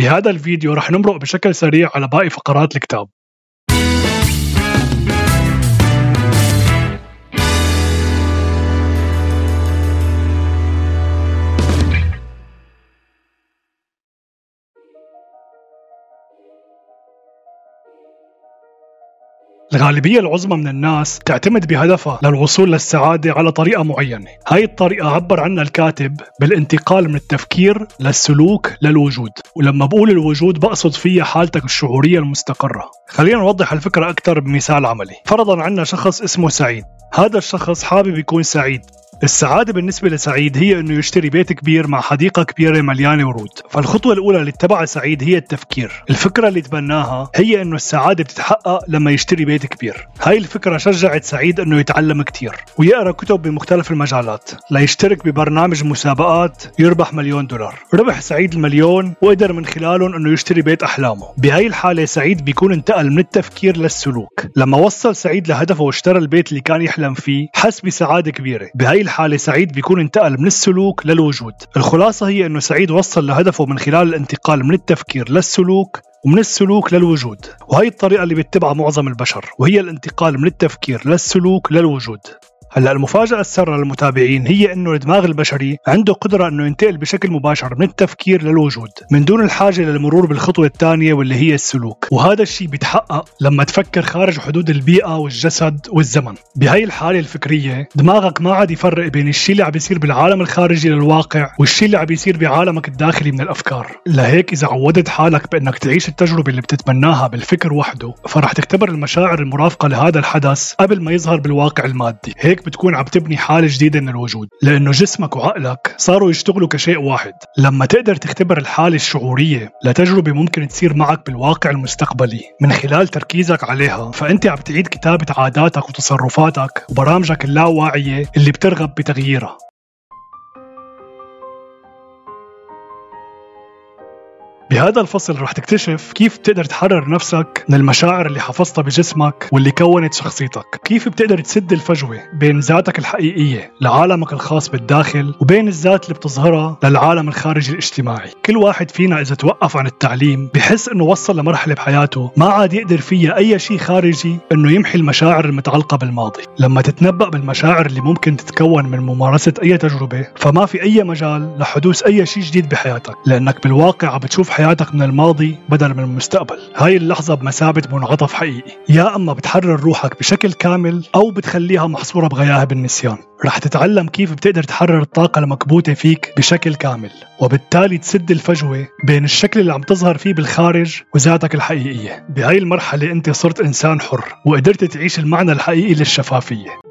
بهذا الفيديو رح نمرق بشكل سريع على باقي فقرات الكتاب. الغالبية العظمى من الناس تعتمد بهدفها للوصول للسعادة على طريقة معينة. هاي الطريقة عبر عنها الكاتب بالانتقال من التفكير للسلوك للوجود. ولما بقول الوجود بقصد فيها حالتك الشعورية المستقرة. خلينا نوضح الفكرة أكثر بمثال عملي. فرضا عنا شخص اسمه سعيد. هذا الشخص حابب يكون سعيد. السعادة بالنسبة لسعيد هي إنه يشتري بيت كبير مع حديقة كبيرة مليانة ورود، فالخطوة الأولى اللي اتبعها سعيد هي التفكير، الفكرة اللي تبناها هي إنه السعادة بتتحقق لما يشتري بيت كبير، هاي الفكرة شجعت سعيد إنه يتعلم كتير ويقرأ كتب بمختلف المجالات، ليشترك ببرنامج مسابقات يربح مليون دولار، ربح سعيد المليون وقدر من خلالهم إنه يشتري بيت أحلامه، بهاي الحالة سعيد بيكون انتقل من التفكير للسلوك، لما وصل سعيد لهدفه واشترى البيت اللي كان يحلم فيه، حس بسعادة كبيرة، بهاي الحالة سعيد بيكون انتقل من السلوك للوجود. الخلاصة هي أنه سعيد وصل لهدفه من خلال الانتقال من التفكير للسلوك ومن السلوك للوجود. وهي الطريقة اللي بيتبعها معظم البشر وهي الانتقال من التفكير للسلوك للوجود. هلا المفاجأة السارة للمتابعين هي إنه الدماغ البشري عنده قدرة إنه ينتقل بشكل مباشر من التفكير للوجود من دون الحاجة للمرور بالخطوة الثانية واللي هي السلوك. وهذا الشيء بيتحقق لما تفكر خارج حدود البيئة والجسد والزمن. بهاي الحالة الفكرية دماغك ما عاد يفرق بين الشيء اللي عم بيصير بالعالم الخارجي للواقع والشيء اللي عم بيصير بعالمك الداخلي من الأفكار. لهيك إذا عودت حالك بإنك تعيش التجربة اللي بتتمناها بالفكر وحده فرح تختبر المشاعر المرافقة لهذا الحدث قبل ما يظهر بالواقع المادي. هيك هيك بتكون عم تبني حالة جديدة من الوجود. لأنه جسمك وعقلك صاروا يشتغلوا كشيء واحد. لما تقدر تختبر الحالة الشعورية لتجربة ممكن تصير معك بالواقع المستقبلي. من خلال تركيزك عليها فأنت عم تعيد كتابة عاداتك وتصرفاتك وبرامجك اللاواعية اللي بترغب بتغييرها. بهذا الفصل رح تكتشف كيف بتقدر تحرر نفسك من المشاعر اللي حفظتها بجسمك واللي كونت شخصيتك. كيف بتقدر تسد الفجوة بين ذاتك الحقيقية لعالمك الخاص بالداخل وبين الذات اللي بتظهرها للعالم الخارجي الاجتماعي. كل واحد فينا إذا توقف عن التعليم بحس إنه وصل لمرحلة بحياته ما عاد يقدر فيها أي شيء خارجي إنه يمحي المشاعر المتعلقة بالماضي. لما تتنبأ بالمشاعر اللي ممكن تتكون من ممارسة أي تجربة فما في أي مجال لحدوث أي شيء جديد بحياتك لأنك بالواقع عم بتشوف حياتك من الماضي بدل من المستقبل. هاي اللحظة بمثابة منعطف حقيقي. يا أما بتحرر روحك بشكل كامل أو بتخليها محصورة بغياها بالنسيان. رح تتعلم كيف بتقدر تحرر الطاقة المكبوتة فيك بشكل كامل وبالتالي تسد الفجوة بين الشكل اللي عم تظهر فيه بالخارج وذاتك الحقيقية. بهاي المرحلة أنت صرت إنسان حر وقدرت تعيش المعنى الحقيقي للشفافية.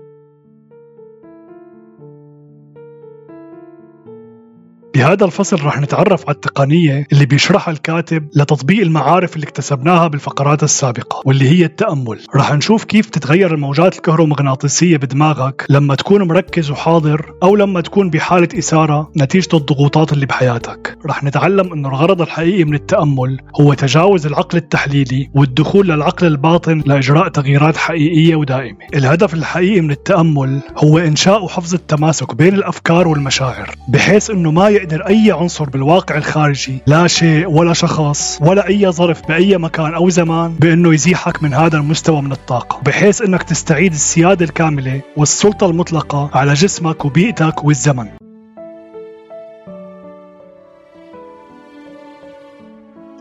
بهذا الفصل رح نتعرف على التقنية اللي بيشرحها الكاتب لتطبيق المعارف اللي اكتسبناها بالفقرات السابقة واللي هي التأمل. رح نشوف كيف تتغير الموجات الكهرومغناطيسية بدماغك لما تكون مركز وحاضر أو لما تكون بحالة إثارة نتيجة الضغوطات اللي بحياتك. رح نتعلم أنه الغرض الحقيقي من التأمل هو تجاوز العقل التحليلي والدخول للعقل الباطن لإجراء تغييرات حقيقية ودائمة. الهدف الحقيقي من التأمل هو إنشاء وحفظ التماسك بين الأفكار والمشاعر بحيث أنه ما يقدر أي عنصر بالواقع الخارجي لا شيء ولا شخص ولا أي ظرف بأي مكان أو زمان بأنه يزيحك من هذا المستوى من الطاقة بحيث أنك تستعيد السيادة الكاملة والسلطة المطلقة على جسمك وبيئتك والزمن.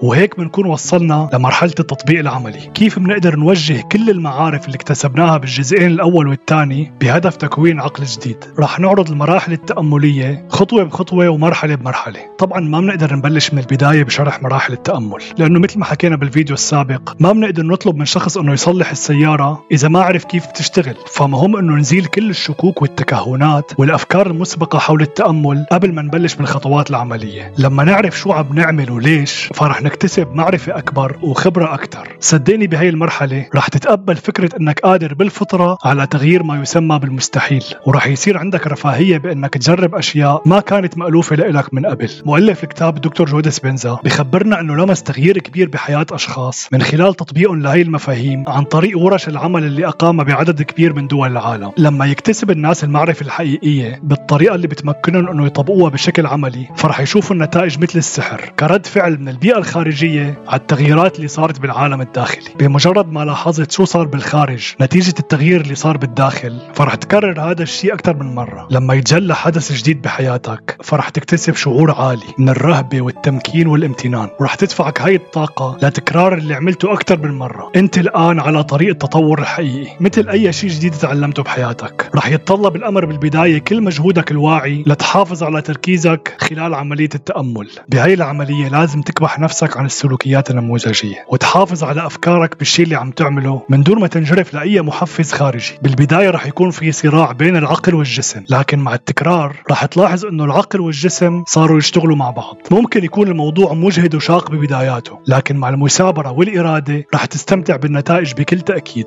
وهيك بنكون وصلنا لمرحلة التطبيق العملي. كيف بنقدر نوجه كل المعارف اللي اكتسبناها بالجزئين الأول والثاني بهدف تكوين عقل جديد؟ رح نعرض المراحل التأملية خطوة بخطوة ومرحلة بمرحلة. طبعا ما بنقدر نبلش من البداية بشرح مراحل التأمل لأنه مثل ما حكينا بالفيديو السابق ما بنقدر نطلب من شخص أنه يصلح السيارة إذا ما عرف كيف بتشتغل. فمهم أنه نزيل كل الشكوك والتكهنات والأفكار المسبقة حول التأمل قبل ما نبلش بالخطوات العملية. لما نعرف شو عم نعمل وليش فرح نكتسب معرفة أكبر وخبرة أكثر صدقني بهي المرحلة رح تتقبل فكرة أنك قادر بالفطرة على تغيير ما يسمى بالمستحيل ورح يصير عندك رفاهية بأنك تجرب أشياء ما كانت مألوفة لإلك من قبل. مؤلف الكتاب الدكتور جودة سبنزا بخبرنا أنه لمس تغيير كبير بحياة أشخاص من خلال تطبيقهم لهي المفاهيم عن طريق ورش العمل اللي أقامها بعدد كبير من دول العالم. لما يكتسب الناس المعرفة الحقيقية بالطريقة اللي بتمكنهم أنه يطبقوها بشكل عملي فرح يشوفوا النتائج مثل السحر. كرد فعل من البيئة الخارجية الخارجية على التغييرات اللي صارت بالعالم الداخلي. بمجرد ما لاحظت شو صار بالخارج نتيجة التغيير اللي صار بالداخل فرح تكرر هذا الشيء أكثر من مرة. لما يتجلى حدث جديد بحياتك فرح تكتسب شعور عالي من الرهبة والتمكين والامتنان. ورح تدفعك هاي الطاقة لتكرار اللي عملته أكثر من مرة. أنت الآن على طريق التطور الحقيقي. مثل أي شيء جديد تعلمته بحياتك رح يتطلب الأمر بالبداية كل مجهودك الواعي لتحافظ على تركيزك خلال عملية التأمل. بهاي العملية لازم تكبح نفسك عن السلوكيات النموذجية وتحافظ على أفكارك بالشيء اللي عم تعمله من دون ما تنجرف لأي محفز خارجي. بالبداية رح يكون في صراع بين العقل والجسم لكن مع التكرار رح تلاحظ أنه العقل والجسم صاروا يشتغلوا مع بعض. ممكن يكون الموضوع مجهد وشاق ببداياته لكن مع المثابرة والإرادة رح تستمتع بالنتائج بكل تأكيد.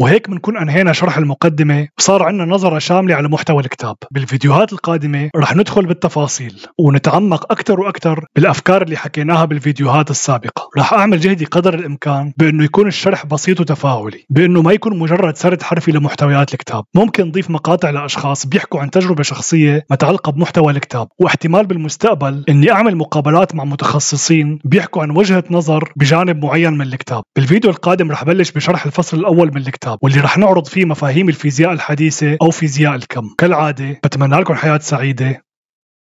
وهيك بنكون أنهينا شرح المقدمة. وصار عندنا نظرة شاملة على محتوى الكتاب. بالفيديوهات القادمة رح ندخل بالتفاصيل ونتعمق أكثر وأكثر بالأفكار اللي حكيناها بالفيديوهات السابقة. رح أعمل جهدي قدر الإمكان بأنه يكون الشرح بسيط وتفاعلي بأنه ما يكون مجرد سرد حرفي لمحتويات الكتاب. ممكن نضيف مقاطع لأشخاص بيحكوا عن تجربة شخصية متعلقة بمحتوى الكتاب واحتمال بالمستقبل إني أعمل مقابلات مع متخصصين بيحكوا عن وجهة نظر بجانب معين من الكتاب. بالفيديو القادم رح بلش بشرح الفصل الأول من الكتاب. الكتاب واللي رح نعرض فيه مفاهيم الفيزياء الحديثة أو فيزياء الكم. كالعادة بتمنى لكم حياة سعيدة.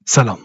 سلام.